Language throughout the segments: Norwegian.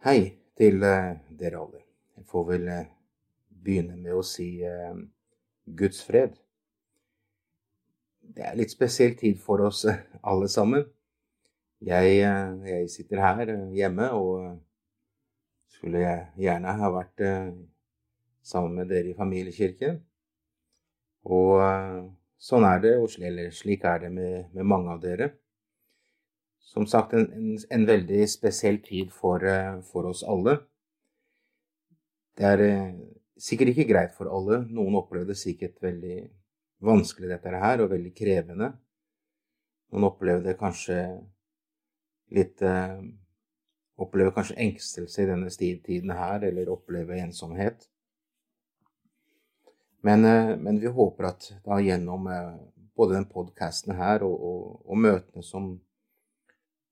Hei til eh, dere alle. Jeg får vel eh, begynne med å si eh, Guds fred. Det er litt spesiell tid for oss alle sammen. Jeg, jeg sitter her hjemme og skulle gjerne ha vært sammen med dere i familiekirken. Og sånn er det, og slik er det med, med mange av dere. Som sagt, en, en, en veldig spesiell tid for, eh, for oss alle. Det er eh, sikkert ikke greit for alle. Noen opplever det sikkert veldig vanskelig, dette her, og veldig krevende. Noen opplever det kanskje litt eh, Opplever kanskje engstelse i denne tiden her, eller opplever ensomhet. Men, men vi håper at da gjennom både den podkasten her og, og, og møtene som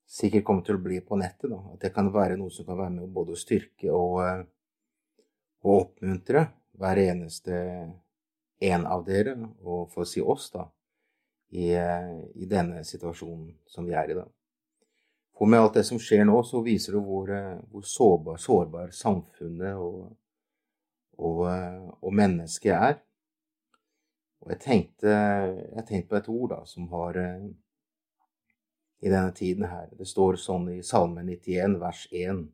sikkert kommer til å bli på nettet, da, at det kan være noe som kan være med både å styrke og, eh, og oppmuntre hver eneste en av dere, og for å si oss, da, i, eh, i denne situasjonen som vi er i da. For med alt det som skjer nå, så viser det hvor, eh, hvor sårbar, sårbar samfunnet og, og, og mennesket er. Og jeg tenkte, jeg tenkte på et ord da, som har i denne tiden her. Det står sånn i Salme 91, vers 1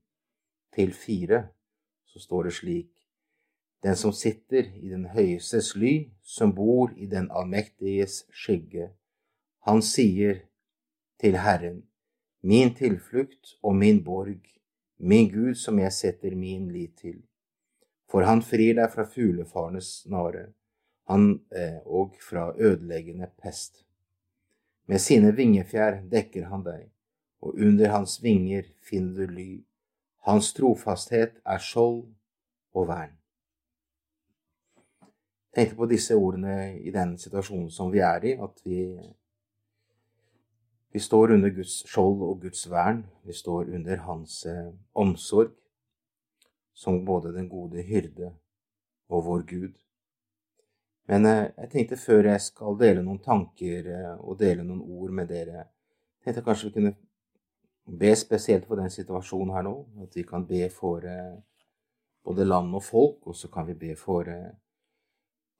til 4, så står det slik Den som sitter i den høyestes ly, som bor i den allmektiges skygge, han sier til Herren, min tilflukt og min borg, min Gud som jeg setter min lit til. For han frir deg fra fuglefarenes snare, han eh, og fra ødeleggende pest. Med sine vingefjær dekker han deg, og under hans vinger finner du ly. Hans trofasthet er skjold og vern. Tenkte på disse ordene i den situasjonen som vi er i, at vi, vi står under Guds skjold og Guds vern. Vi står under hans eh, omsorg, som både den gode hyrde og vår Gud. Men eh, jeg tenkte før jeg skal dele noen tanker eh, og dele noen ord med dere, tenkte jeg kanskje vi kunne be spesielt for den situasjonen her nå. At vi kan be for eh, både land og folk, og så kan vi be for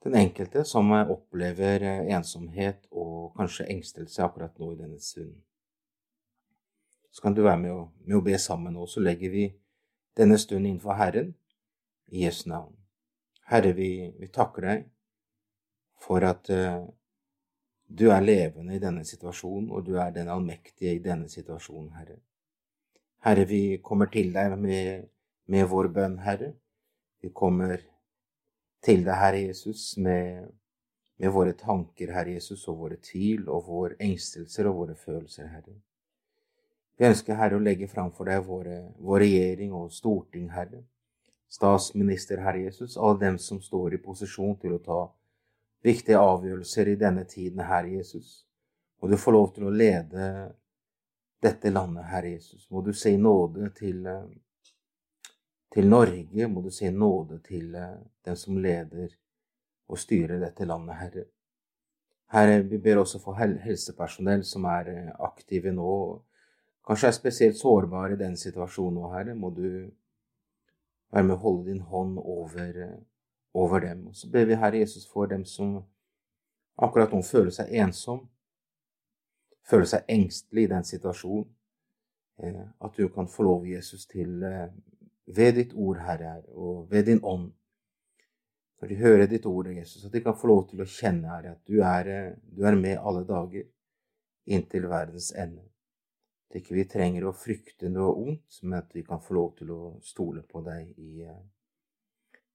den enkelte som opplever ensomhet og kanskje engstelse akkurat nå i denne stunden. Så kan du være med å, med å be sammen nå, så legger vi denne stunden innenfor Herren i Jesu navn. Herre, vi, vi takker deg for at eh, du er levende i denne situasjonen, og du er den allmektige i denne situasjonen, Herre. Herre, vi kommer til deg med, med vår bønn, Herre. Vi kommer til deg, Herre Jesus, med, med våre tanker, Herre Jesus, og våre tvil og våre engstelser og våre følelser, Herre. Vi ønsker, Herre, å legge fram for deg våre, vår regjering og storting, Herre. Statsminister, Herre Jesus, alle dem som står i posisjon til å ta viktige avgjørelser i denne tiden, Herre Jesus. Må du få lov til å lede dette landet, Herre Jesus. Må du si nåde til, eh, til Norge. Må du si nåde til eh, den som leder og styrer dette landet, Herre. Herre, vi ber også for helsepersonell som er eh, aktive nå, kanskje er spesielt sårbare i den situasjonen nå, Herre. Må du være med å holde din hånd over, over dem. Og så ber vi, Herre Jesus, for dem som akkurat nå føler seg ensom, føler seg engstelig i den situasjonen. Eh, At du kan få lov, Jesus, til eh, ved ditt ord, Herre, og ved din ånd, når de hører ditt ord, Jesus, at de kan få lov til å kjenne, Herre, at du er, eh, du er med alle dager inntil verdens ende. At ikke vi trenger å frykte noe ondt, men at vi kan få lov til å stole på deg i,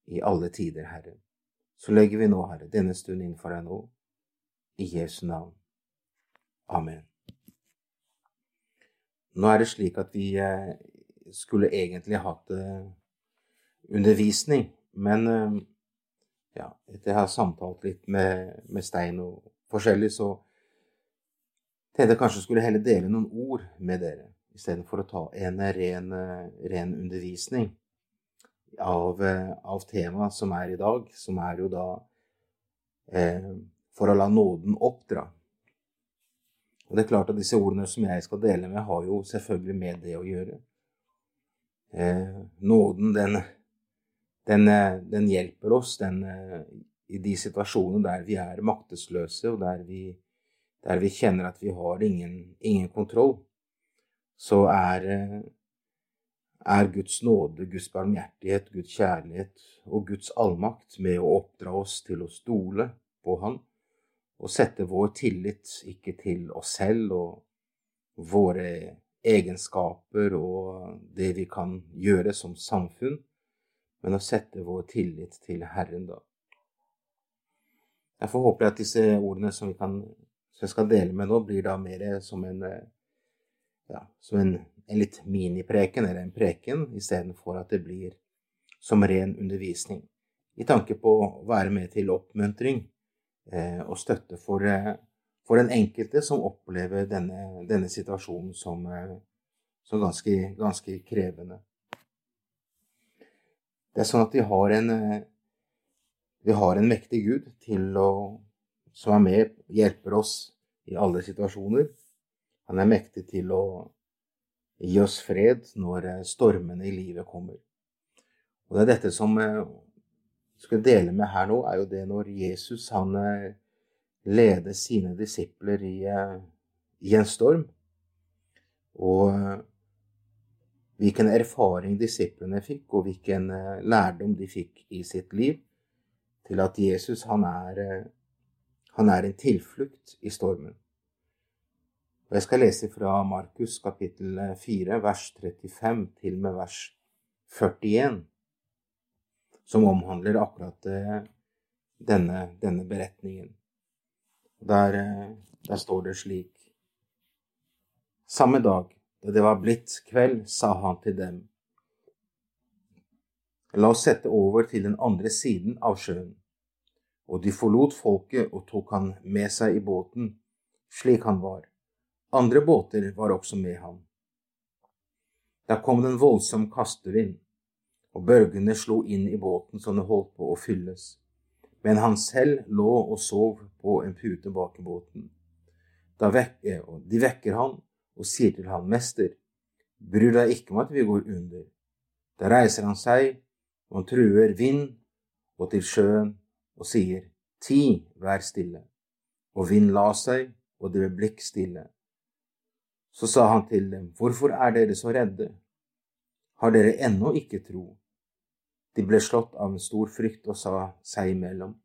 i alle tider, Herre. Så legger vi nå, Herre, denne stund innenfor deg nå, i Jesu navn. Amen. Nå er det slik at vi eh, skulle egentlig hatt eh, undervisning, men eh, ja, etter jeg har samtalt litt med, med Stein og forskjellig, så tenkte jeg kanskje skulle heller dele noen ord med dere, istedenfor å ta en ren, ren undervisning av, eh, av temaet som er i dag, som er jo da eh, for å la nåden oppdra. Og det er klart at disse ordene som jeg skal dele med, har jo selvfølgelig med det å gjøre. Eh, nåden, den, den, eh, den, hjelper oss den, eh, i de situasjonene der vi er maktesløse, og der vi, der vi kjenner at vi har ingen, ingen kontroll. Så er, eh, er Guds nåde, Guds barmhjertighet, Guds kjærlighet og Guds allmakt med å oppdra oss til å stole på Han og sette vår tillit ikke til oss selv og våre egenskaper og det vi kan gjøre som samfunn, men å sette vår tillit til Herren, da. Derfor håper jeg at disse ordene som, kan, som jeg skal dele med nå, blir da mer som en, ja, som en, en litt minipreken, eller en preken, istedenfor at det blir som ren undervisning. I tanke på å være med til oppmuntring Eh, og støtte for, eh, for, den enkelte som opplever denne, denne situasjonen som, eh, som ganske, ganske, krevende. Det er sånn at vi har en, vi har en mektig Gud å, som er med, hjelper oss i alle situasjoner. Han er mektig til å gi oss fred når stormene i livet kommer. Og det er dette som jeg skal dele med her nå, er jo det når Jesus han eh, leder sine disipler i, eh, i en storm. Og eh, hvilken erfaring disiplene fikk, og hvilken lærdom de fikk i sitt liv, til at Jesus han er, han er en tilflukt i stormen. Og Jeg skal lese fra Markus kapittel 4, vers 35 til med vers 41 som omhandler akkurat eh, denne, denne beretningen. Der, eh, der, står det slik Samme dag, da det var blitt kveld, sa han til dem, La oss sette over til den andre siden av sjøen. Og de forlot folket og tok han med seg i båten, slik han var. Andre båter var også med ham. Da kom det en voldsom kastevind og bølgene slo inn i båten så den holdt på å fylles. Men han selv lå og sov på en pute bak i båten. Da vekker, de vekker han og sier til han, Mester, bryr deg ikke om at vi går under. Da reiser han seg, og han truer vind og til sjøen og sier, Ti, vær stille. Og vind la seg, og det ble blikkstille. Så sa han til dem, Hvorfor er dere så redde? Har dere ennå ikke tro? De ble slått av en stor frykt og sa seg imellom,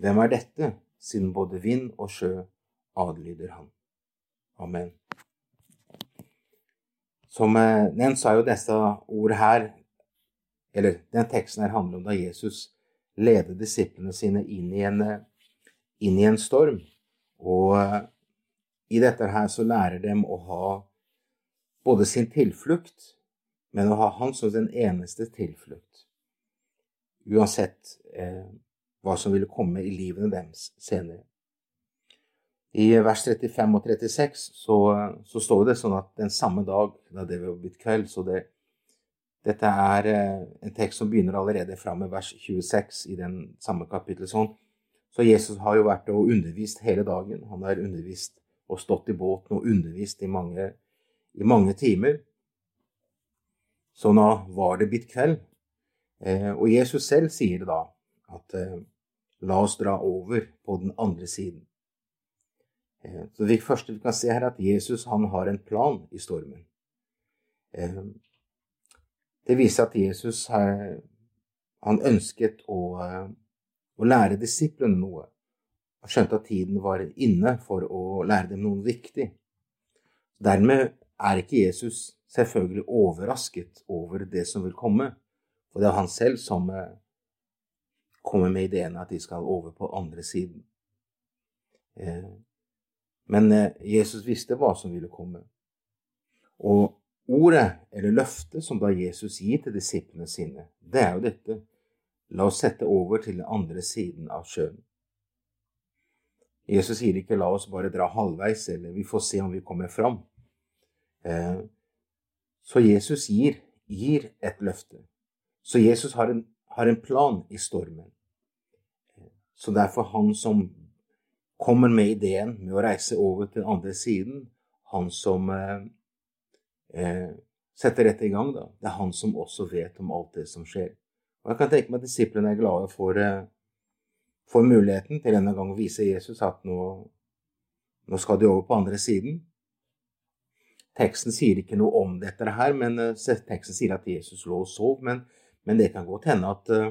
Hvem er dette, siden både vind og sjø adlyder han? Amen. Som eh, nevnt så er jo disse ord her, eller den teksten her handler om da Jesus leder disiplene sine inn i en, eh, inn i en storm. Og eh, i dette her så lærer dem å ha både sin tilflukt, men å ha Han som den eneste tilflukt uansett eh, hva som ville komme i livene deres senere. I vers 35 og 36 så, så står det sånn at den samme dag da det var blitt kveld så det, Dette er eh, en tekst som begynner allerede fra med vers 26 i den samme kapittelet. Sånn. Så Jesus har jo vært og undervist hele dagen. Han har undervist og stått i båten og undervist i mange, i mange timer. Så nå var det blitt kveld, Eh, og Jesus selv sier det da, at eh, la oss dra over på den andre siden. Eh, så det første vi kan se her, er at Jesus han har en plan i stormen. Det viser at Jesus han ønsket å, å lære disiplene noe. Han skjønte at tiden var inne for å lære dem noe viktig. Dermed er ikke Jesus selvfølgelig overrasket over det som vil komme. For det er han selv som eh, kommer med ideen at de skal over på andre siden. Eh, men eh, Jesus visste hva som ville komme. Og ordet, eller løftet, som da Jesus gir til disiplene sine, det er jo dette. La oss sette over til den andre siden av sjøen. Jesus sier ikke 'la oss bare dra halvveis', eller 'vi får se om vi kommer fram'. Så Jesus gir, gir et løfte. Så Jesus har en, har en plan i stormen. Så derfor han som kommer med ideen med å reise over til den andre siden, han som eh, eh, setter dette i gang, da. Det er han som også vet om alt det som skjer. Og jeg kan tenke meg at disiplene er glade for, eh, for muligheten til denne gang å vise Jesus at nå, nå skal de over på andre siden. Teksten sier ikke noe om dette her, men eh, teksten sier at Jesus lå og sov. Men, men det kan godt hende at eh,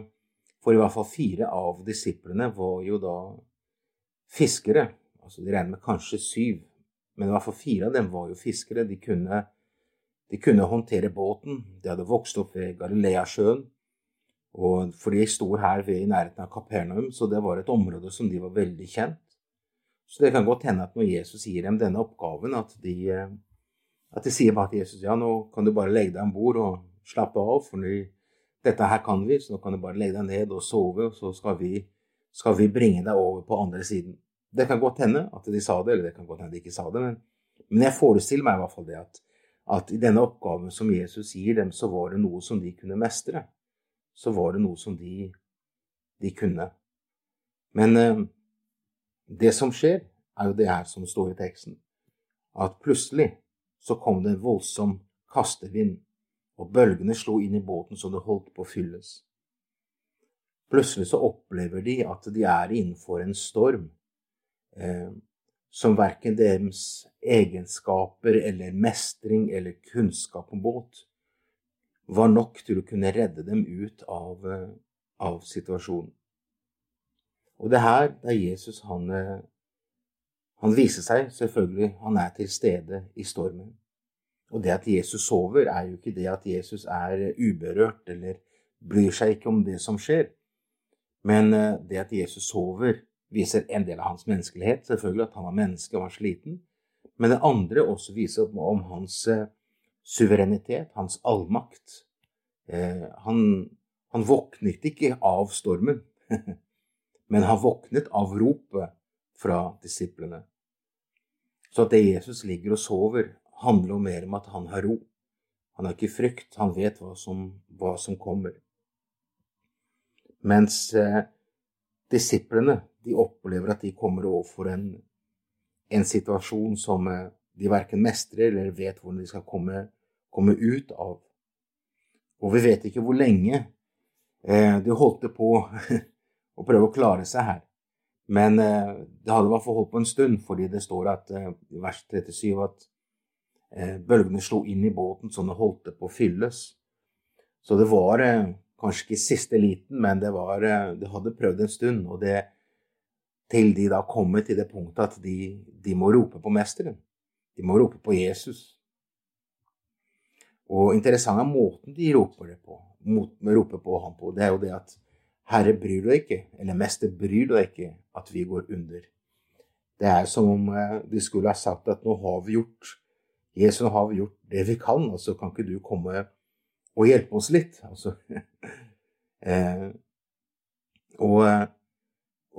for i hvert fall fire av disiplene var jo da fiskere. Altså De regner med kanskje syv, men i hvert fall fire av dem var jo fiskere. De kunne de kunne håndtere båten. De hadde vokst opp ved Galileasjøen. Og for de sto her ved, i nærheten av Kapernaum, så det var et område som de var veldig kjent. Så det kan godt hende at når Jesus gir dem denne oppgaven, at de, eh, at de sier bare til Jesus ja, nå kan du bare legge deg om bord og slappe av, for dette her kan vi, så nå kan du bare legge deg ned og sove, og så skal vi, skal vi bringe deg over på andre siden. Det kan godt hende at de sa det, eller det kan godt hende de ikke sa det, men, men jeg forestiller meg i hvert fall det at at i denne oppgaven som Jesus gir dem, så var det noe som de kunne mestre. Så var det noe som de, de kunne. Men eh, det som skjer, er jo det her som står i teksten. At plutselig så kom det en voldsom kastevind, og bølgene slo inn i båten så det holdt på å fylles. Plutselig så opplever de at de er innenfor en storm. Eh, som verken deres egenskaper eller mestring eller kunnskap om båt var nok til å kunne redde dem ut av, eh, av situasjonen. Og det her, er Jesus han, eh, han viser seg selvfølgelig, han er til stede i stormen. Og det at Jesus sover, er jo ikke det at Jesus er uberørt eller bryr seg ikke om det som skjer. Men eh, det at Jesus sover, viser en del av hans menneskelighet, selvfølgelig at han var menneske og var sliten. Men det andre også viser om hans eh, suverenitet, hans allmakt. Eh, han, han våknet ikke av stormen, men han våknet av ropet fra disiplene. Så at det Jesus ligger og sover, handler jo mer om at han har ro. Han har ikke frykt, han vet hva som, hva som kommer. Mens eh, disiplene de opplever at de kommer overfor en, en situasjon som eh, de verken mestrer eller vet hvordan de skal komme, komme, ut av. Og vi vet ikke hvor lenge eh, de holdt på å prøve å klare seg her. Men eh, det hadde i hvert fall holdt på en stund, fordi det står at, eh, i vers 37 at bølgene slo inn i båten så den holdt på å fylles. Så det var kanskje ikke siste liten, men det, var, det hadde prøvd en stund. og det til de da kommer til det punktet at de, de må rope på Mesteren. De må rope på Jesus. Og interessant er måten de roper det på, roper på ham på. Det er jo det at Herre, bryr du deg ikke, eller Mester, bryr du deg ikke at vi går under? Det er som om eh, de skulle ha sagt at nå har vi gjort Jesus, nå har vi gjort det vi kan, og så kan ikke du komme og hjelpe oss litt? Altså, eh, og eh,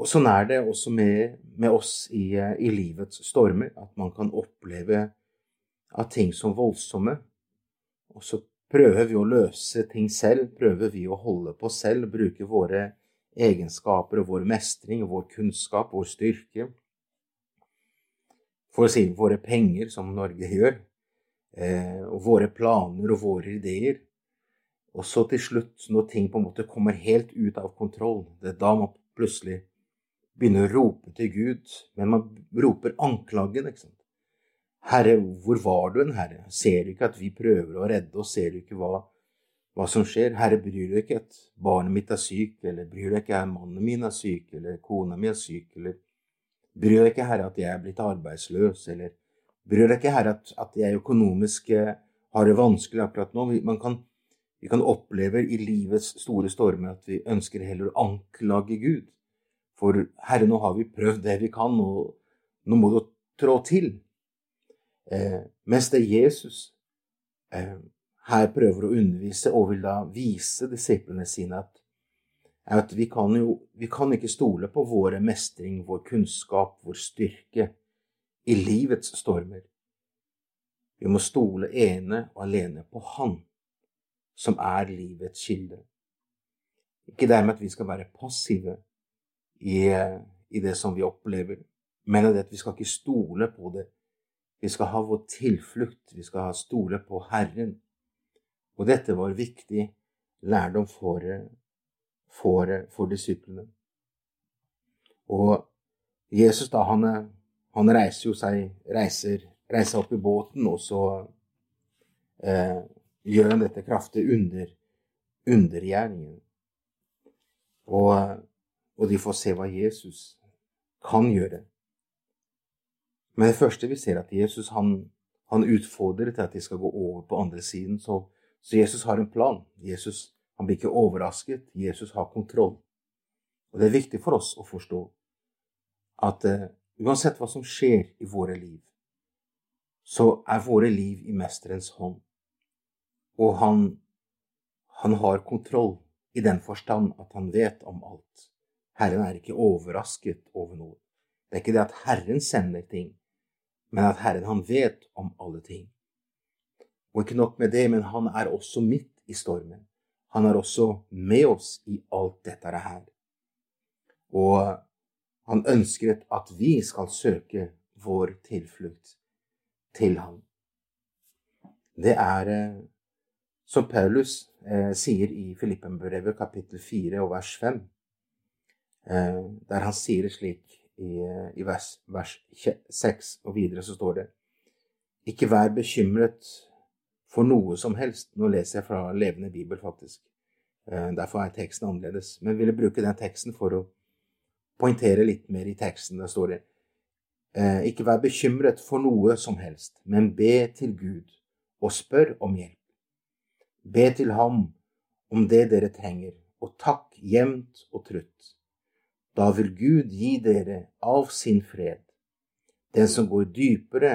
og sånn er det også med, med oss i, i, livets stormer, at man kan oppleve at ting som voldsomme. Og så prøver vi å løse ting selv, prøver vi å holde på selv, bruke våre egenskaper og vår mestring vår kunnskap, vår styrke. For å si våre penger, som Norge gjør, eh, og våre planer og våre ideer. Og så til slutt, når ting på en måte kommer helt ut av kontroll, det er da man plutselig begynner å rope til Gud, men man roper anklagen. ikke sant? Herre, hvor var du en herre? Ser du ikke at vi prøver å redde oss? Ser du ikke hva, hva som skjer? Herre, bryr du ikke at barnet mitt er syk, eller bryr du ikke at mannen min er syk, eller kona mi er syk, eller bryr du ikke, Herre, at jeg er blitt arbeidsløs, eller bryr du ikke, Herre, at, at jeg økonomisk eh, har det vanskelig akkurat nå? Man kan, vi kan oppleve i livets store stormer at vi ønsker heller å anklage Gud for Herre, nå har vi prøvd det vi kan, og nå må du trå til. Eh, mens det er Jesus eh, her prøver å undervise og vil da vise disiplene sine at, at vi, kan jo, vi kan ikke stole på våre mestring, vår kunnskap, vår styrke i livets stormer. Vi må stole ene og alene på Han, som er livets kilde. Ikke dermed at vi skal være passive, i, i det som vi opplever. Men at vi skal ikke stole på det. Vi skal ha vår tilflukt. Vi skal ha stole på Herren. Og dette var viktig lærdom for, for, for disiplene. Og Jesus da, han, han reiser jo seg reiser, reiser, opp i båten, og så eh, gjør han dette kraftige under, undergjerningen. Og, og de får se hva Jesus kan gjøre. Men det første vi ser, at Jesus han, han utfordrer til at de skal gå over på andre siden. Så, så Jesus har en plan. Jesus han blir ikke overrasket. Jesus har kontroll. Og det er viktig for oss å forstå at uh, uansett hva som skjer i våre liv, så er våre liv i Mesterens hånd. Og han, han har kontroll i den forstand at han vet om alt. Herren er ikke overrasket over noe. Det er ikke det at Herren sender ting, men at Herren han vet om alle ting. Og ikke nok med det, men han er også midt i stormen. Han er også med oss i alt dette her. Og han ønsker at vi skal søke vår tilflukt til ham. Det er eh, som Paulus eh, sier i Filippenbrevet kapittel 4 og vers 5, eh, der han sier det slik i, i vers, vers 6 og videre så står det Ikke vær bekymret for noe som helst. Nå leser jeg fra Levende bibel, faktisk. Eh, derfor er teksten annerledes. Men jeg ville bruke den teksten for å poengtere litt mer i teksten. Der står det eh, Ikke vær bekymret for noe som helst, men be til Gud og spør om hjelp. Be til Ham om det dere trenger, og takk jevnt og trutt. Da vil Gud gi dere av sin fred, den som går dypere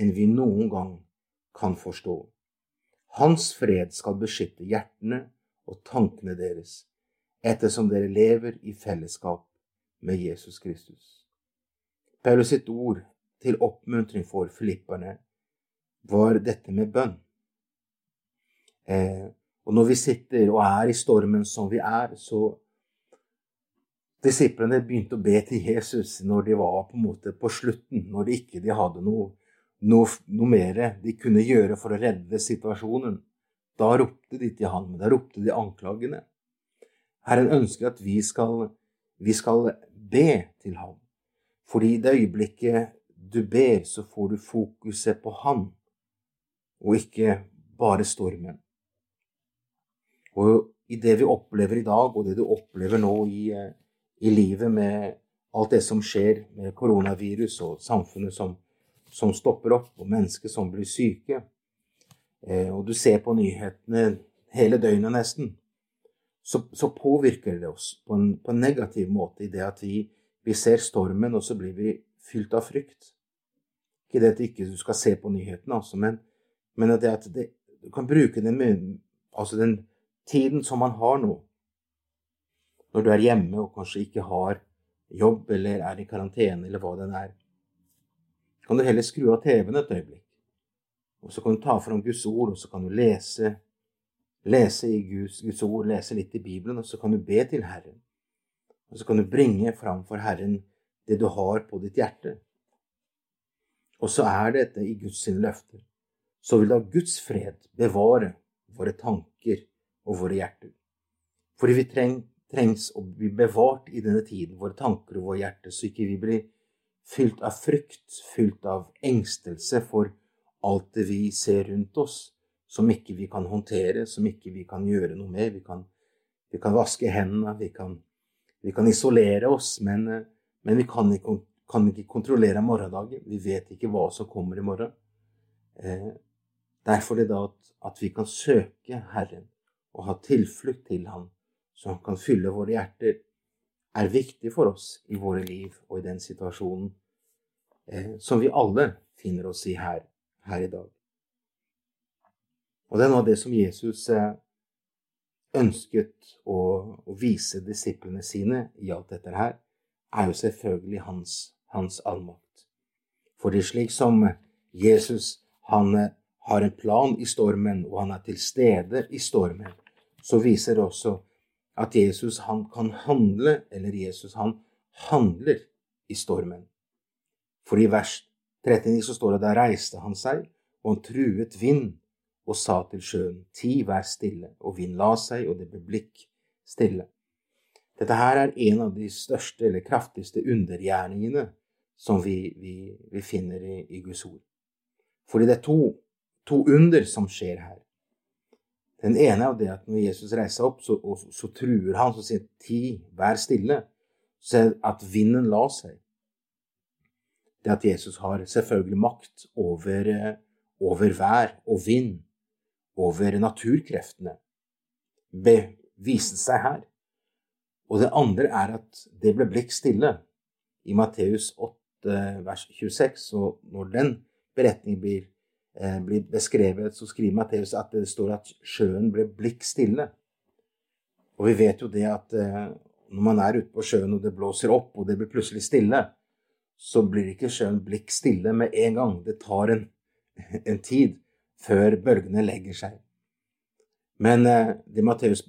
enn vi noen gang kan forstå. Hans fred skal beskytte hjertene og tankene deres, ettersom dere lever i fellesskap med Jesus Kristus. Paulus sitt ord til oppmuntring for filipperne var dette med bønn. Eh, og når vi sitter og er i stormen som vi er, så Disiplene begynte å be til Jesus når de var på måte på slutten, når de ikke de hadde noe, noe, noe mer de kunne gjøre for å redde situasjonen. Da ropte de til ham, da ropte de anklagene. Herren ønsker at vi skal, vi skal be til ham. Fordi i det øyeblikket du ber, så får du fokuset på han, og ikke bare stormen. Og i det vi opplever i dag, og det du opplever nå i, i livet med alt det som skjer med koronavirus og samfunnet som, som stopper opp, og mennesker som blir syke. Eh, og du ser på nyhetene hele døgnet nesten. Så, så påvirker det oss på en, på en, negativ måte i det at vi, vi ser stormen, og så blir vi fylt av frykt. Ikke det at du ikke skal se på nyhetene, altså, men, men at, det at det, du kan bruke den, altså den tiden som man har nå, når du er hjemme og kanskje ikke har jobb eller er i karantene eller hva den er, kan du heller skru av TV-en et øyeblikk. Og så kan du ta fram Guds ord, og så kan du lese, lese i Guds, Guds ord, lese litt i Bibelen, og så kan du be til Herren. Og så kan du bringe fram for Herren det du har på ditt hjerte. Og så er dette i Guds sine løfter. Så vil da Guds fred bevare våre tanker og våre hjerter. Fordi vi trenger trengs å bli bevart i denne tiden, våre tanker og vår hjerte, så ikke vi blir fylt av frykt, fylt av engstelse for alt det vi ser rundt oss, som ikke vi kan håndtere, som ikke vi kan gjøre noe med. Vi kan, vi kan vaske hendene, vi kan, vi kan, isolere oss, men, men vi kan ikke, kan ikke, kontrollere morgendagen. Vi vet ikke hva som kommer i morgen. Eh, derfor er det da at, at vi kan søke Herren og ha tilflukt til Ham som kan fylle våre hjerter, er viktig for oss i våre liv og i den situasjonen eh, som vi alle finner oss i her, her, i dag. Og det er noe av det som Jesus eh, ønsket å, å, vise disiplene sine i alt dette her, er jo selvfølgelig hans, hans allmakt. er slik som Jesus han eh, har en plan i stormen, og han er til stede i stormen, så viser det også at Jesus han kan handle, eller Jesus han handler i stormen. For i vers 39 så står det da reiste han seg, og han truet vind og sa til sjøen, ti, vær stille, og vind la seg, og det ble blikk stille. Dette her er en av de største eller kraftigste undergjerningene som vi, vi, vi finner i, i, Guds ord. Fordi det er to, to, under som skjer her. Den ene er det at når Jesus reiser opp, så, og, så truer han og sier ti, vær stille. Så at vinden la seg. Det at Jesus har selvfølgelig makt over, eh, over vær og vind over naturkreftene viste seg her. Og det andre er at det ble blikk stille. I Matteus 8, vers 26, og når den beretningen blir, blir beskrevet, så skriver Matteus at det står at sjøen ble blikk stille. Og vi vet jo det at eh, når man er ute på sjøen og det blåser opp, og det blir plutselig stille, så blir ikke sjøen blikk stille med en gang. Det tar en, en tid før bølgene legger seg. Men eh, det Matteus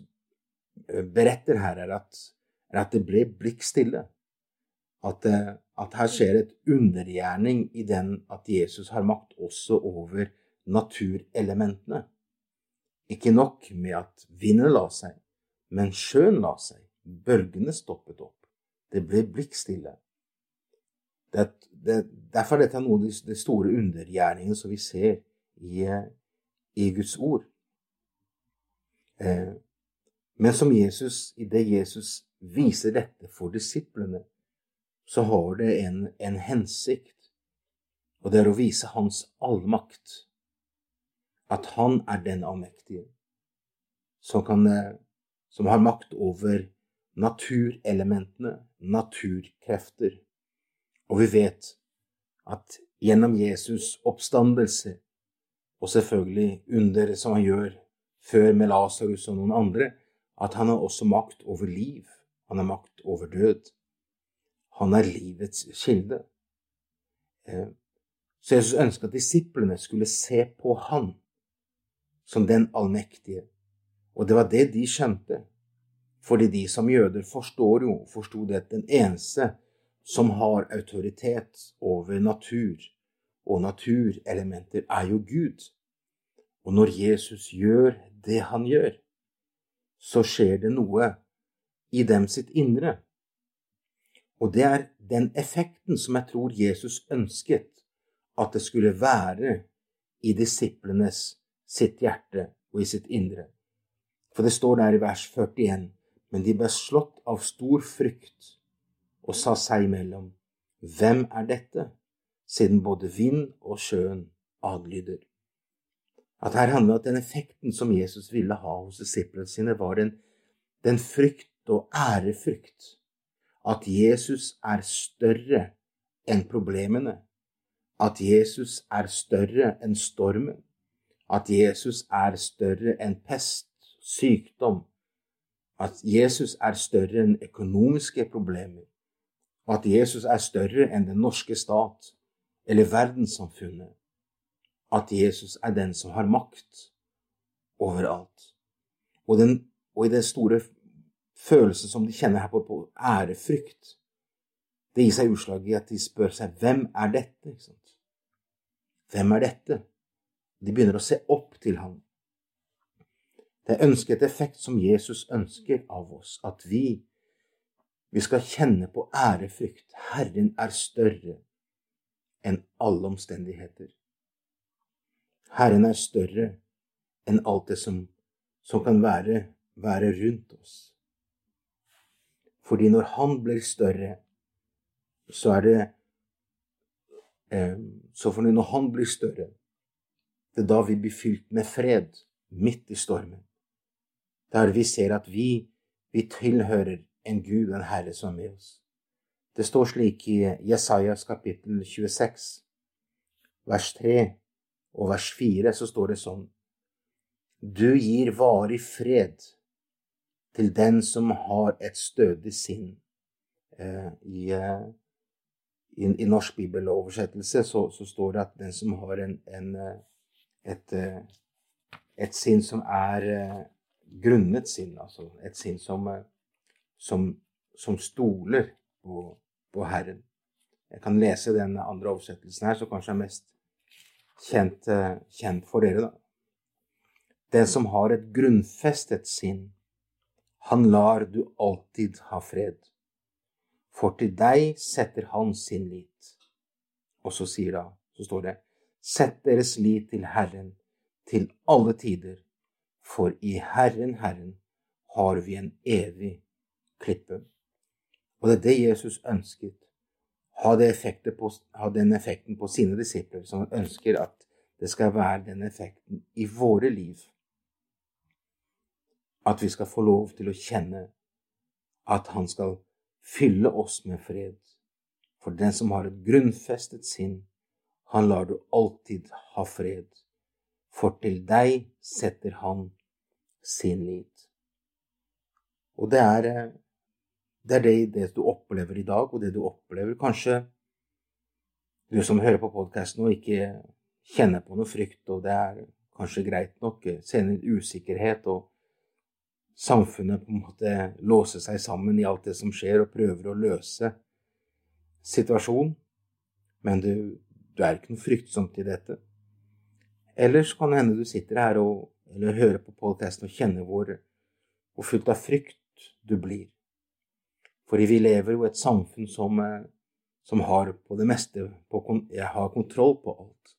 eh, beretter her, er at, er at det ble blikk stille. At, eh, at, her skjer et undergjerning i den at Jesus har makt også over naturelementene. Ikke nok med at vinden la seg, men sjøen la seg. Bølgene stoppet opp. Det ble blikkstille. Det, det, derfor er dette noe av de store undergjerningene som vi ser i, i Guds ord. Eh, men som Jesus, idet Jesus viser dette for disiplene, så har det en, en hensikt, og det er å vise hans allmakt. At han er den allmektige som, kan, eh, som har makt over naturelementene, naturkrefter. Og vi vet at gjennom Jesus' oppstandelse og selvfølgelig under som han gjør før med Lasarus og noen andre, at han har også makt over liv. Han har makt over død. Han er livets kilde. Eh, så Jesus ønska at disiplene skulle se på han som den allmektige. Og det var det de skjønte. Fordi de som jøder forstår jo, forsto det at den eneste som har autoritet over natur, og naturelementer er jo Gud. Og når Jesus gjør det han gjør, så skjer det noe i dem sitt indre. Og det er den effekten som jeg tror Jesus ønsket at det skulle være i disiplenes sitt hjerte og i sitt indre. For det står der i vers 41, men de ble slått av stor frykt og sa seg imellom, hvem er dette? siden både vind og sjøen adlyder. At her handler det at den effekten som Jesus ville ha hos disiplene sine, var den, den frykt og ærefrykt. At Jesus er større enn problemene. At Jesus er større enn stormen. At Jesus er større enn pest, sykdom. At Jesus er større enn økonomiske problemer. At Jesus er større enn den norske stat eller verdenssamfunnet at Jesus er den som har makt overalt. Og, den, og i den store følelsen som de kjenner her på, på ærefrykt, det gir seg utslag i at de spør seg hvem er dette? Hvem er dette? De begynner å se opp til ham. Det er ønsket effekt som Jesus ønsker av oss, at vi, vi skal kjenne på ærefrykt. Herren er større enn alle omstendigheter. Herren er større enn alt det som, som kan være, være rundt oss. Fordi når Han blir større, så er det eh, Så for når Han blir større, det er da vi blir fylt med fred midt i stormen. Der vi ser at vi, vi tilhører en Gud, en Herre, som er med oss. Det står slik i Jesajas kapittel 26, vers 3 og vers 4, så står det sånn Du gir varig fred til den som har et stødig sinn. Eh, I, eh, i, i, norsk bibeloversettelse så, så, står det at den som har en, en, eh, et, et sinn som er grunnet sinn, altså et sinn som, som, som stoler på, på, Herren. Jeg kan lese den andre oversettelsen her, som kanskje er mest kjent, eh, kjent for dere. da. Den som har et grunnfestet sinn, han lar du alltid ha fred. For til deg setter han sin lit. Og så sier da, så står det, sett deres lit til Herren til alle tider, for i Herren, Herren, har vi en evig klippe. Og det er det Jesus ønsket. Ha, på, ha den effekten på sine disipler, som ønsker at det skal være den effekten i våre liv. At vi skal få lov til å kjenne at han skal fylle oss med fred. For den som har et grunnfestet sinn, han lar du alltid ha fred. For til deg setter han sin lit. Og det er eh, det, er det, det du opplever i dag, og det du opplever Kanskje du som hører på podkasten og ikke kjenner på noe frykt, og det er kanskje greit nok, kjenner usikkerhet, og samfunnet på en måte låser seg sammen i alt det som skjer, og prøver å løse situasjonen, men du, du er ikke noe fryktsomt i dette. Ellers kan det hende du sitter her og, eller hører på podkasten og kjenner hvor, hvor fullt av frykt du blir. Fordi vi lever jo i et samfunn som, eh, som har på det meste på, har kontroll på alt.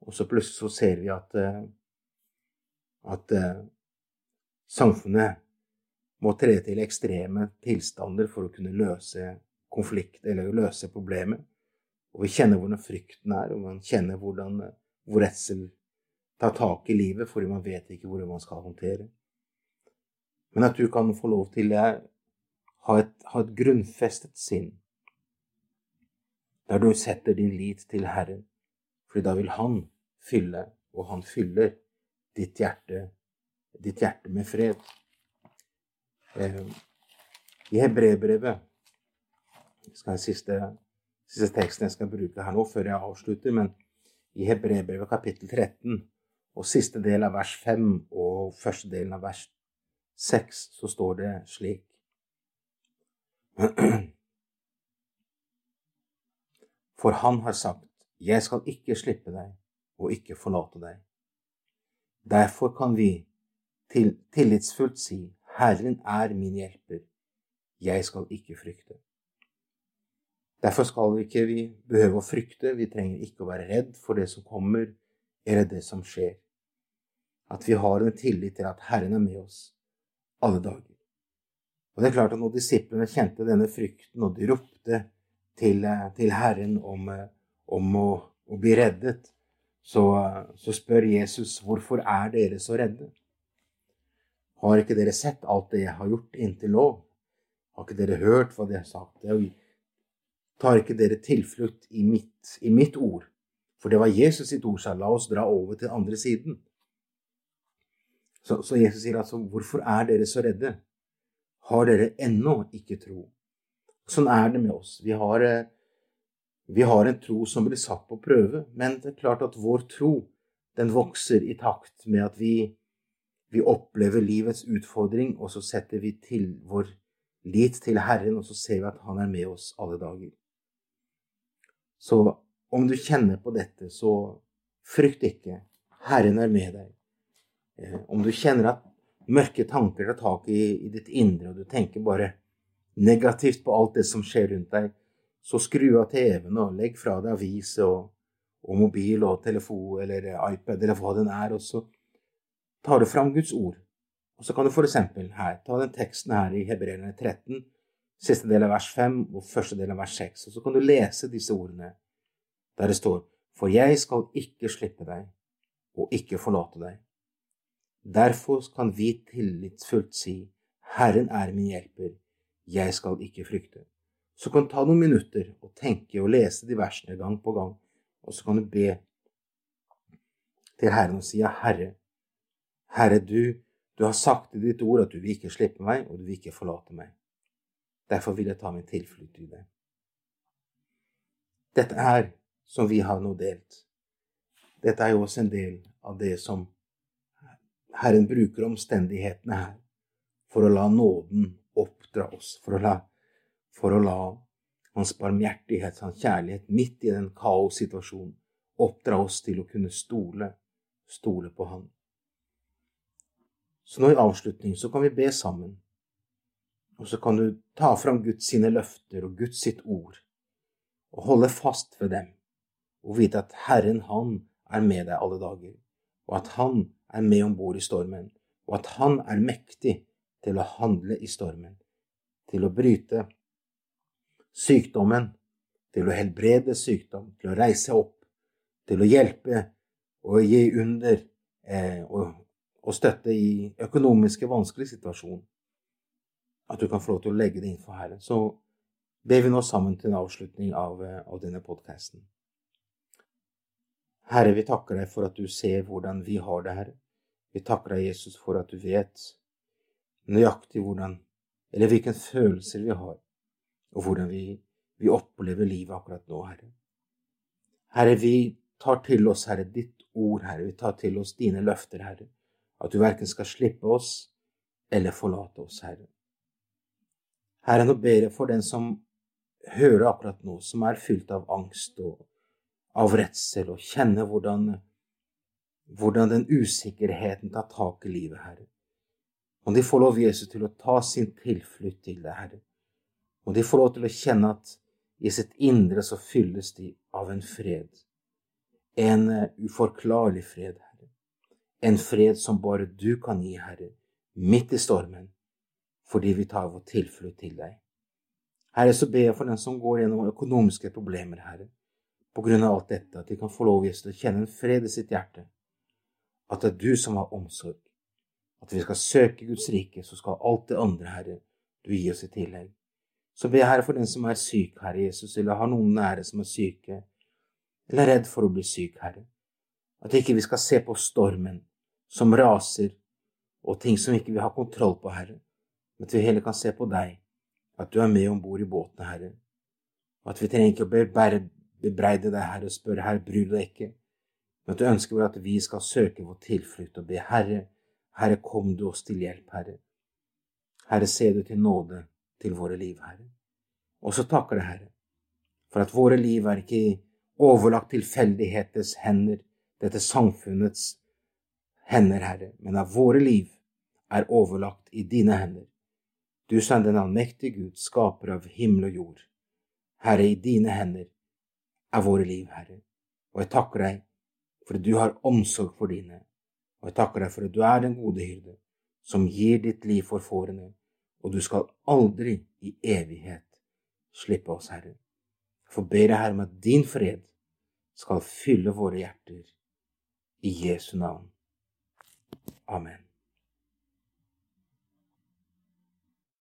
Og så plutselig så ser vi at, eh, at uh, samfunnet må tre til ekstreme tilstander for å kunne løse konflikt eller løse problemet. Og vi kjenner hvordan frykten er, og man kjenner hvordan hvor redsel tar tak i livet fordi man vet ikke hvordan man skal håndtere. Men at du kan få lov til å ha ha et grunnfestet sinn, der du setter din lit til Herren, for da vil Han fylle, og Han fyller ditt hjerte, ditt hjerte med fred. Eh, I Hebrebrevet skal jeg siste, siste teksten jeg skal bruke her nå, før jeg avslutter, men i Hebrebrevet kapittel 13 og siste del av vers 5 og første delen av vers 6 så står det slik For han har sagt, Jeg skal ikke slippe deg og ikke forlate deg. Derfor kan vi til, tillitsfullt si, Herren er min hjelper, jeg skal ikke frykte. Derfor skal vi ikke vi behøve å frykte, vi trenger ikke å være redd for det som kommer, eller det som skjer. At vi har en tillit til at Herren er med oss alle dager. Og det er klart at når disiplene kjente denne frykten, og de ropte til, til Herren om, om å, å, bli reddet, så, så spør Jesus hvorfor er dere så redde? Har ikke dere sett alt det jeg har gjort inntil nå? Har ikke dere hørt hva de har sagt? Er tar ikke dere tilflukt i mitt, i mitt ord? For det var Jesus sitt ord sa la oss dra over til andre siden. Så, så Jesus sier altså, hvorfor er dere så redde? Har dere ennå ikke tro? Sånn er det med oss. Vi har, eh, vi har en tro som blir satt på prøve, men det er klart at vår tro den vokser i takt med at vi, vi opplever livets utfordring, og så setter vi til vår lit til Herren, og så ser vi at Han er med oss alle dager. Så om du kjenner på dette, så frykt ikke. Herren er med deg. Eh, om du kjenner at mørke tanker tar tak i, i ditt indre, og du tenker bare negativt på alt det som skjer rundt deg, så skru av TV-en og legg fra deg aviser og, og, mobil og telefon eller iPad eller hva den er, og så tar du fram Guds ord. Og så kan du f.eks. her ta den teksten her i Hebreerne 13 siste del av vers 5 og første del av vers 6. Og så kan du lese disse ordene der det står For jeg skal ikke slippe deg og ikke forlate deg. Derfor kan vi tillitsfullt si Herren er min hjelper, jeg skal ikke frykte. Så kan du ta noen minutter og tenke og lese de versene gang på gang, og så kan du be til Herren og si ja, Herre, Herre, du, du har sagt i ditt ord at du vil ikke slippe meg, og du vil ikke forlate meg. Derfor vil jeg ta min tilflukt i deg. Dette er som vi har nå delt. Dette er jo også en del av det som Herren bruker omstendighetene her for å la nåden oppdra oss, for å la, for å la Hans barmhjertighet, Hans kjærlighet, midt i den kaossituasjonen, oppdra oss til å kunne stole, stole på Han. Så nå i avslutning så kan vi be sammen. Og så kan du ta fram Guds sine løfter og Guds sitt ord, og holde fast ved dem, og vite at Herren, Han, er med deg alle dager, og at Han er med om bord i stormen, og at Han er mektig til å handle i stormen, til å bryte sykdommen, til å helbrede sykdom, til å reise opp, til å hjelpe og gi under eh, og, og, støtte i økonomiske vanskelige situasjoner. At du kan få lov til å legge det inn for Herren. Så ber vi nå sammen til en avslutning av, eh, av denne podkasten. Herre, vi takker deg for at du ser hvordan vi har det, Herre. Vi takker deg, Jesus, for at du vet nøyaktig hvordan, eller hvilke følelser vi har, og hvordan vi, vi opplever livet akkurat nå, Herre. Herre, vi tar til oss, Herre, ditt ord, Herre. Vi tar til oss dine løfter, Herre. At du verken skal slippe oss eller forlate oss, Herre. Herre, nå ber jeg for den som hører akkurat nå, som er fylt av angst og av redsel, og kjenner hvordan, hvordan den usikkerheten tar tak i livet, Herre. Må de få lov, Jesus, til å ta sin tilflukt til deg, Herre. Må de få lov til å kjenne at i sitt indre så fylles de av en fred. En eh, uforklarlig fred, Herre. En fred som bare du kan gi, Herre, midt i stormen, fordi vi tar vår tilflukt til deg. Herre, så ber jeg for den som går gjennom økonomiske problemer, Herre på grunn av alt dette, at de kan få lov til å kjenne en fred i sitt hjerte. At det er du som har omsorg. At vi skal søke Guds rike, så skal alt det andre, Herre, du gi oss i tillegg. Så ber jeg Herre for den som er syk, Herre Jesus, eller har noen nære som er syke, eller er redd for å bli syk, Herre. At ikke vi skal se på stormen som raser, og ting som ikke vi har kontroll på, Herre, men at vi heller kan se på deg, at du er med om bord i båten, Herre. Og at vi trenger ikke å bebreide deg, Herre, og spørre, Herre, bryr du deg ikke? Men at du ønsker at vi skal søke vår tilflukt og be, Herre, Herre, kom du oss til hjelp, Herre. Herre, se du til nåde til våre liv, Herre. Og så takker du, Herre, for at våre liv er ikke overlagt tilfeldighetens hender, dette samfunnets hender, Herre, men av våre liv er overlagt i dine hender. Du som den allmektige Gud, skaper av himmel og jord. Herre, i dine hender er våre liv, Herre. Og jeg takker deg for at du har omsorg for dine, og jeg takker deg for at du er den gode hyrde, som gir ditt liv for fårene, og du skal aldri i evighet slippe oss, Herre. For ber jeg, Herre, om at din fred skal fylle våre hjerter. I Jesu navn. Amen.